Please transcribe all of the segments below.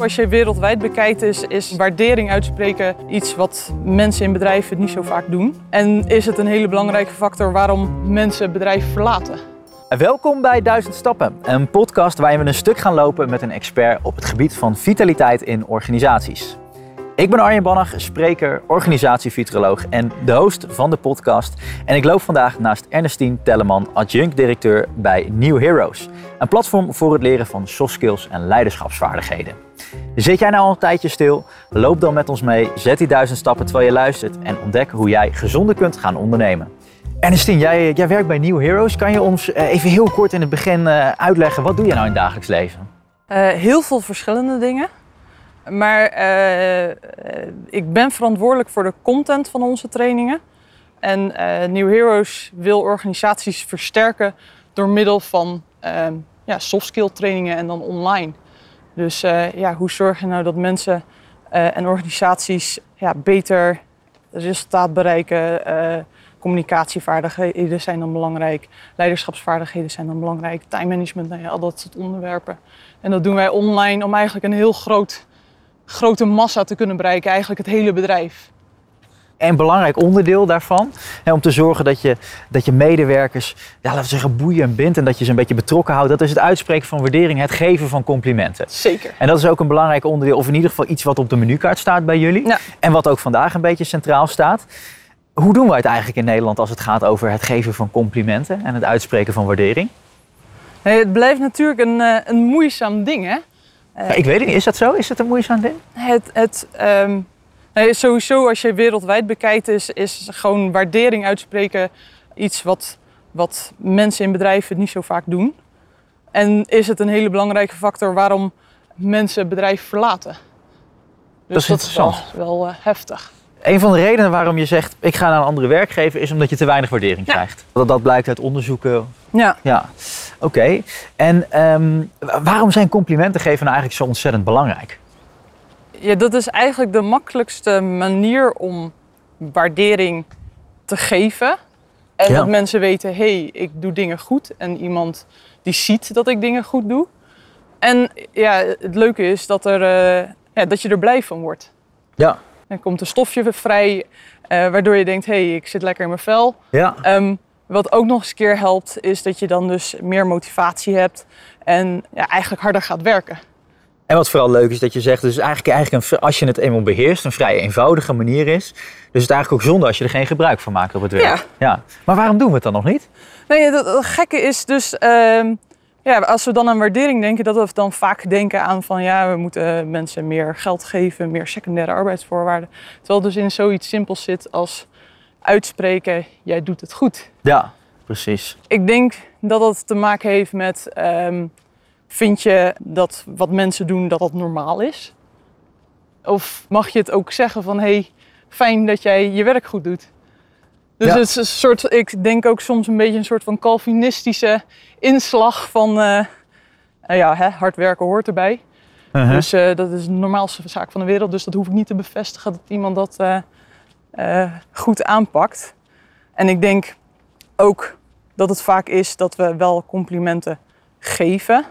Als je wereldwijd bekijkt, is, is waardering uitspreken iets wat mensen in bedrijven niet zo vaak doen. En is het een hele belangrijke factor waarom mensen bedrijven verlaten. Welkom bij 1000 Stappen, een podcast waarin we een stuk gaan lopen met een expert op het gebied van vitaliteit in organisaties. Ik ben Arjen Bannach, spreker, organisatiefuturoloog en de host van de podcast. En ik loop vandaag naast Ernestine Telleman, adjunct-directeur bij New Heroes. Een platform voor het leren van soft skills en leiderschapsvaardigheden. Zit jij nou al een tijdje stil? Loop dan met ons mee, zet die duizend stappen terwijl je luistert en ontdek hoe jij gezonder kunt gaan ondernemen. Ernestine, jij, jij werkt bij New Heroes. Kan je ons eh, even heel kort in het begin eh, uitleggen, wat doe je nou in het dagelijks leven? Uh, heel veel verschillende dingen. Maar uh, ik ben verantwoordelijk voor de content van onze trainingen. En uh, New Heroes wil organisaties versterken door middel van ehm, ja, soft skill trainingen en dan online. Dus ja, hoe zorg je nou dat mensen en organisaties ja, beter resultaat bereiken? communicatievaardigheden zijn dan belangrijk, leiderschapsvaardigheden zijn dan belangrijk, time management, nou ja, al dat soort onderwerpen. En dat doen wij online om eigenlijk een heel groot grote massa te kunnen bereiken, eigenlijk het hele bedrijf. En belangrijk onderdeel daarvan, hè, om te zorgen dat je, dat je medewerkers, ja, laten we zeggen, boeien bindt en dat je ze een beetje betrokken houdt, dat is het uitspreken van waardering, het geven van complimenten. Zeker. En dat is ook een belangrijk onderdeel, of in ieder geval iets wat op de menukaart staat bij jullie. Ja. En wat ook vandaag een beetje centraal staat. Hoe doen wij het eigenlijk in Nederland als het gaat over het geven van complimenten en het uitspreken van waardering? Nee, het blijft natuurlijk een, eh, een moeizaam ding, hè? Uh, ik weet het niet, is dat zo? Is het een moeizaam ding? Het, het, um, nee, sowieso, als je wereldwijd bekijkt, is, is gewoon waardering uitspreken iets wat, wat mensen in bedrijven niet zo vaak doen. En is het een hele belangrijke factor waarom mensen bedrijven verlaten. Dus dat is interessant. Dat is wel, wel uh, heftig. Een van de redenen waarom je zegt, ik ga naar een andere werkgever, is omdat je te weinig waardering Ja. krijgt. Dat, dat blijkt uit onderzoeken. Ja, Ja, oké. En ehm, waarom zijn complimenten geven nou eigenlijk zo ontzettend belangrijk? ja, dat is eigenlijk de makkelijkste manier om waardering te geven. En Ja. dat mensen weten, hé, hey, ik doe dingen goed. En iemand die ziet dat ik dingen goed doe. En ja, het leuke is dat, er, eh, ja, dat je er blij van wordt. Ja. Er komt een stofje vrij, eh, waardoor je denkt, hé, hey, ik zit lekker in mijn vel. Ja. Ehm, wat ook nog eens een keer helpt, is dat je dan dus meer motivatie hebt. En ja, eigenlijk harder gaat werken. En wat vooral leuk is dat je zegt, dus eigenlijk, eigenlijk een, als je het eenmaal beheerst, een vrij eenvoudige manier is. Dus het is eigenlijk ook zonde als je er geen gebruik van maakt op het werk. Ja. Maar waarom doen we het dan nog niet? Nee, dat gekke is dus, ehm, ja, als we dan aan waardering denken, dat we dan vaak denken aan van ja, we moeten mensen meer geld geven, meer secundaire arbeidsvoorwaarden. Terwijl het dus in zoiets simpels zit als uitspreken, jij doet het goed. Ja, precies. Ik denk dat dat te maken heeft met, ehm, vind je dat wat mensen doen, dat dat normaal is? Of mag je het ook zeggen van, hé, hey, fijn dat jij je werk goed doet? Dus Ja. het is een soort, ik denk ook soms een beetje een soort van Calvinistische inslag van, eh, nou ja, hè, hard werken hoort erbij. Uh-huh. Dus eh, dat is de normaalste zaak van de wereld. Dus dat hoef ik niet te bevestigen dat iemand dat eh, eh, goed aanpakt. En ik denk ook dat het vaak is dat we wel complimenten geven.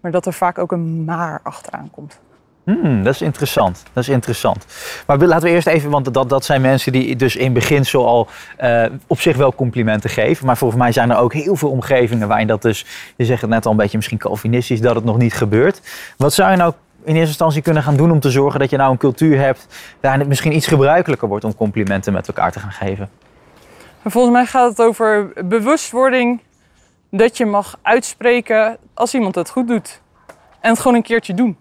Maar dat er vaak ook een maar achteraan komt. Hmm, dat is interessant. Dat is interessant. Maar laten we eerst even, want dat, dat zijn mensen die dus in beginsel al eh, op zich wel complimenten geven. Maar volgens mij zijn er ook heel veel omgevingen waarin dat dus, je zegt het net al een beetje misschien Calvinistisch, dat het nog niet gebeurt. Wat zou je nou in eerste instantie kunnen gaan doen om te zorgen dat je nou een cultuur hebt waarin het misschien iets gebruikelijker wordt om complimenten met elkaar te gaan geven? Volgens mij gaat het over bewustwording dat je mag uitspreken als iemand het goed doet. En het gewoon een keertje doen.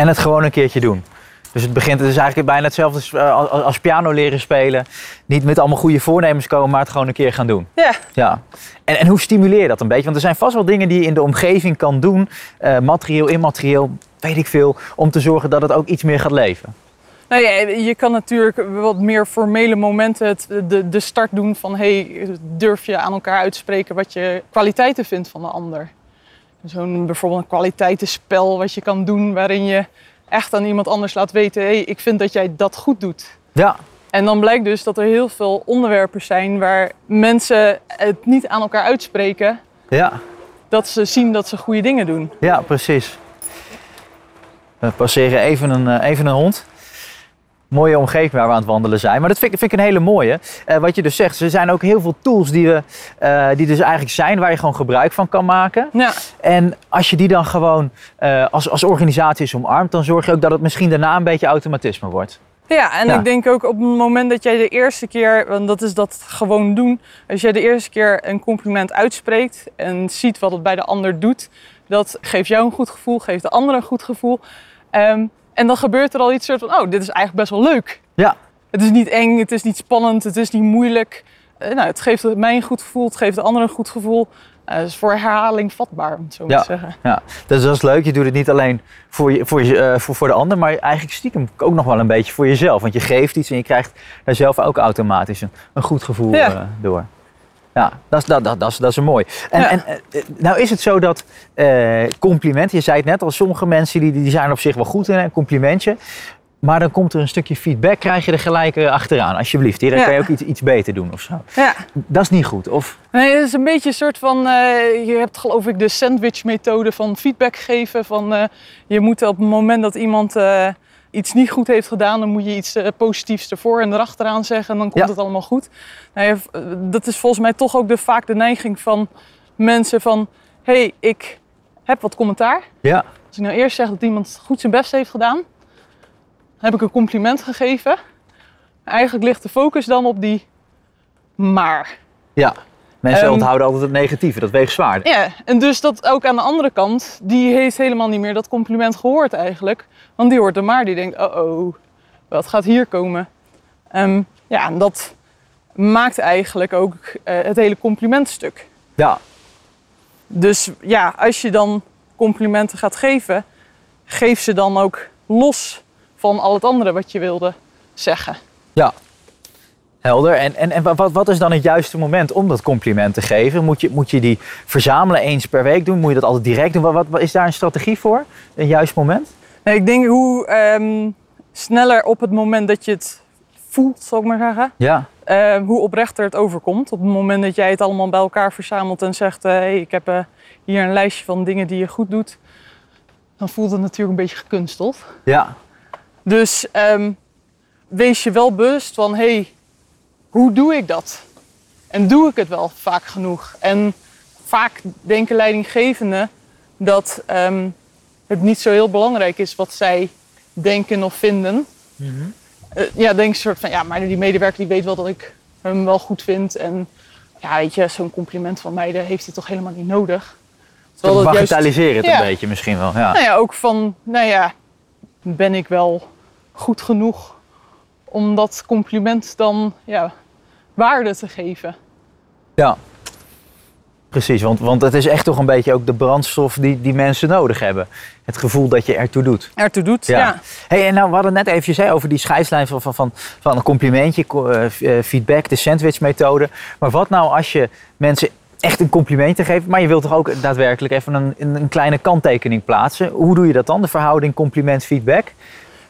En het gewoon een keertje doen. Dus het begint, het is eigenlijk bijna hetzelfde als, eh, als, als piano leren spelen. Niet met allemaal goede voornemens komen, maar het gewoon een keer gaan doen. Ja, Ja. En, en hoe stimuleer je dat een beetje? Want er zijn vast wel dingen die je in de omgeving kan doen, eh, materieel, immaterieel, weet ik veel, om te zorgen dat het ook iets meer gaat leven. Nou ja, je kan natuurlijk wat meer formele momenten het, de, de start doen van hey, durf je aan elkaar uit te spreken wat je kwaliteiten vindt van de ander. Zo'n bijvoorbeeld een kwaliteitenspel wat je kan doen waarin je echt aan iemand anders laat weten, hey, ik vind dat jij dat goed doet. Ja, En dan blijkt dus dat er heel veel onderwerpen zijn waar mensen het niet aan elkaar uitspreken ja, dat ze zien dat ze goede dingen doen. ja, precies. We passeren even een, eh, even een hond. Mooie omgeving waar we aan het wandelen zijn. Maar dat vind, ik- vind ik een hele mooie. Eh, wat je dus zegt, er zijn ook heel veel tools die, we, eh, die dus eigenlijk zijn waar je gewoon gebruik van kan maken. Ja, En als je die dan gewoon eh, als, als organisatie is omarmt, dan zorg je ook dat het misschien daarna een beetje automatisme wordt. ja en Ja. ik denk ook op het moment dat jij de eerste keer, want dat is dat gewoon doen, als jij de eerste keer een compliment uitspreekt en ziet wat het bij de ander doet, dat geeft jou een goed gevoel, geeft de ander een goed gevoel. Ehm, en dan gebeurt er al iets soort van, oh, dit is eigenlijk best wel leuk. Ja, Het is niet eng, het is niet spannend, het is niet moeilijk. Eh, nou, het geeft mij een goed gevoel, het geeft de ander een goed gevoel. Eh, het is voor herhaling vatbaar, om het zo maar Ja. te zeggen. ja. Dus dat is leuk. Je doet het niet alleen voor, je, voor, je, eh, voor, voor de ander, maar eigenlijk stiekem ook nog wel een beetje voor jezelf. Want je geeft iets en je krijgt daar zelf ook automatisch een, een goed gevoel Ja. eh, door. Ja, dat is, dat, dat, dat, is, dat is mooi. En, Ja. en eh, nou is het zo dat eh, complimenten, je zei het net al, sommige mensen die, die zijn op zich wel goed in een complimentje. Maar dan komt er een stukje feedback, krijg je er gelijk eh, achteraan. Alsjeblieft, hier Ja. kan je ook iets, iets beter doen of zo. Ja. Dat is niet goed. Of, Nee, het is een beetje een soort van, je hebt geloof ik de sandwich-methode van feedback geven. Van, je moet op het moment dat iemand iets niet goed heeft gedaan, dan moet je iets eh, positiefs ervoor en erachteraan zeggen en dan komt Ja. het allemaal goed. Nou ja, eh, dat is volgens mij toch ook de, vaak de neiging van mensen van, hé, hey, ik heb wat commentaar. ja, Als ik nou eerst zeg dat iemand goed zijn best heeft gedaan, heb ik een compliment gegeven. Eigenlijk ligt de focus dan op die maar. ja. Mensen Ehm, onthouden altijd het negatieve, dat weegt zwaarder. Ja, en dus dat ook aan de andere kant, die heeft helemaal niet meer dat compliment gehoord eigenlijk. Want die hoort er maar, die denkt, oh oh, wat gaat hier komen? Ehm, ja, en dat maakt eigenlijk ook eh, het hele complimentstuk. Ja, Dus ja, als je dan complimenten gaat geven, geef ze dan ook los van al het andere wat je wilde zeggen. ja. Helder. En, en, en wat, wat is dan het juiste moment om dat compliment te geven? Moet je, moet je die verzamelen eens per week doen? Moet je dat altijd direct doen? Wat, wat, wat is daar een strategie voor? Een juist moment? Nee, ik denk hoe ehm, sneller op het moment dat je het voelt, zal ik maar zeggen, Ja, eh, hoe oprechter het overkomt. Op het moment dat jij het allemaal bij elkaar verzamelt en zegt: hé, hey, ik heb eh, hier een lijstje van dingen die je goed doet, dan voelt het natuurlijk een beetje gekunsteld. ja, Dus ehm, wees je wel bewust van: hé, hey, hoe doe ik dat? En doe ik het wel vaak genoeg? En vaak denken leidinggevenden dat ehm, het niet zo heel belangrijk is wat zij denken of vinden. Eh, ja, denk een soort van, ja, maar die medewerker die weet wel dat ik hem wel goed vind. En ja, weet je, zo'n compliment van mij, dat heeft hij toch helemaal niet nodig. Terwijl dat bagatelliseren het Ja. een beetje misschien wel. Ja. nou ja, ook van, nou ja, ben ik wel goed genoeg om dat compliment dan ja, waarde te geven? ja. Precies, want, want het is echt toch een beetje ook de brandstof die, die mensen nodig hebben. Het gevoel dat je ertoe doet. Ertoe doet, ja. Hey, en nou, we hadden net even zei over die scheidslijn van, van, van, van een complimentje, co- eh, eh, feedback, de sandwich-methode. Maar wat nou als je mensen echt een complimentje geeft, maar je wilt toch ook daadwerkelijk even een, een, een kleine kanttekening plaatsen? Hoe doe je dat dan, de verhouding compliment-feedback?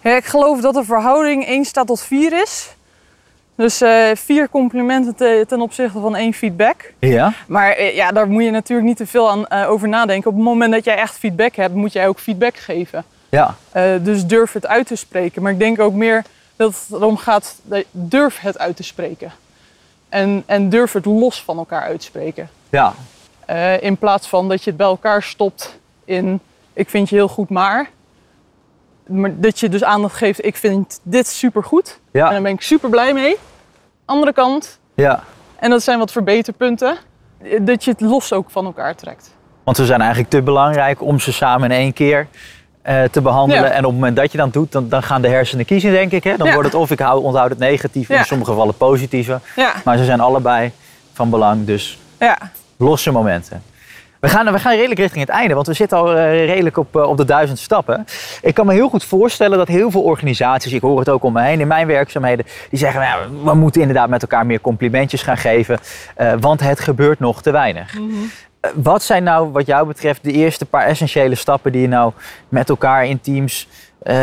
Ja, ik geloof dat de verhouding 1 staat tot 4 is. Dus eh, vier complimenten te- ten opzichte van één feedback. Ja. Maar eh, ja, daar moet je natuurlijk niet te veel aan, eh, over nadenken. Op het moment dat jij echt feedback hebt, moet jij ook feedback geven. Ja, dus durf het uit te spreken. Maar ik denk ook meer dat het erom gaat, dat- durf het uit te spreken. En, en durf het los van elkaar uitspreken. ja, in plaats van dat je het bij elkaar stopt in, ik vind je heel goed, maar. Maar dat je dus aandacht geeft, ik vind dit supergoed. En ja, daar ben ik super blij mee. Andere kant, ja. en dat zijn wat verbeterpunten, dat je het los ook van elkaar trekt. Want ze zijn eigenlijk te belangrijk om ze samen in één keer eh, te behandelen. Ja. En op het moment dat je dat doet, dan, dan gaan de hersenen kiezen, denk ik. Hè? Dan Ja. wordt het of ik hou, onthoud het negatieve, in sommige gevallen het positieve. Maar ze zijn allebei van belang, dus ja. losse momenten. We gaan, we gaan redelijk richting het einde, want we zitten al eh, redelijk op, eh, op de duizend stappen. Ik kan me heel goed voorstellen dat heel veel organisaties, ik hoor het ook om me heen in mijn werkzaamheden, die zeggen, nou, ja, we moeten inderdaad met elkaar meer complimentjes gaan geven, eh, want het gebeurt nog te weinig. Eh, Wat zijn nou, wat jou betreft, de eerste paar essentiële stappen die je nou met elkaar in teams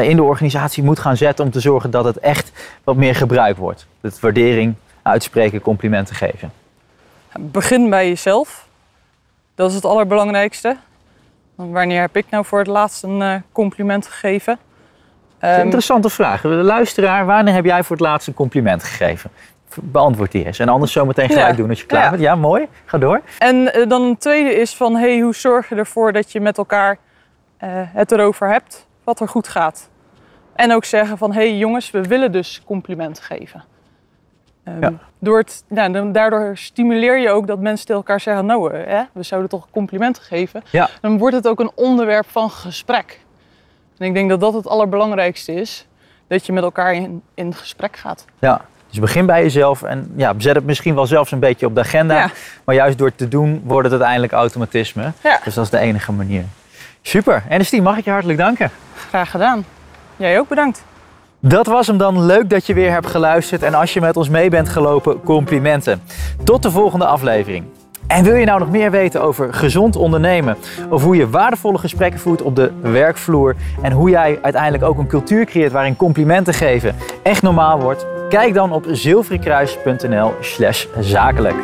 in de organisatie moet gaan zetten om te zorgen dat het echt wat meer gebruikt wordt? Dat waardering, uitspreken, complimenten geven. Begin bij jezelf. Dat is het allerbelangrijkste. Wanneer heb ik nou voor het laatst een uh, compliment gegeven? Um, een interessante vraag. De luisteraar, wanneer heb jij voor het laatst een compliment gegeven? Beantwoord die eens. En anders zometeen gelijk ja. doen als je klaar ja. bent. Ja, mooi. Ga door. En uh, dan een tweede is van, hey, hoe zorg je ervoor dat je met elkaar uh, het erover hebt wat er goed gaat? En ook zeggen van, hey jongens, we willen dus complimenten geven. Um, ja. door het, nou, daardoor stimuleer je ook dat mensen tegen elkaar zeggen, nou, hè, we zouden toch complimenten geven. Ja. Dan wordt het ook een onderwerp van gesprek. En ik denk dat dat het allerbelangrijkste is. Dat je met elkaar in, in gesprek gaat. Ja, dus begin bij jezelf en ja, zet het misschien wel zelfs een beetje op de agenda. Ja. Maar juist door het te doen wordt het uiteindelijk automatisme. Ja. Dus dat is de enige manier. Super. Ernestine, mag ik je hartelijk danken. Graag gedaan. Jij ook bedankt. Dat was hem dan. Leuk dat je weer hebt geluisterd. En als je met ons mee bent gelopen, complimenten. Tot de volgende aflevering. En wil je nou nog meer weten over gezond ondernemen? Of hoe je waardevolle gesprekken voert op de werkvloer? En hoe jij uiteindelijk ook een cultuur creëert waarin complimenten geven echt normaal wordt? Kijk dan op zilverenkruis.nl slash zakelijk.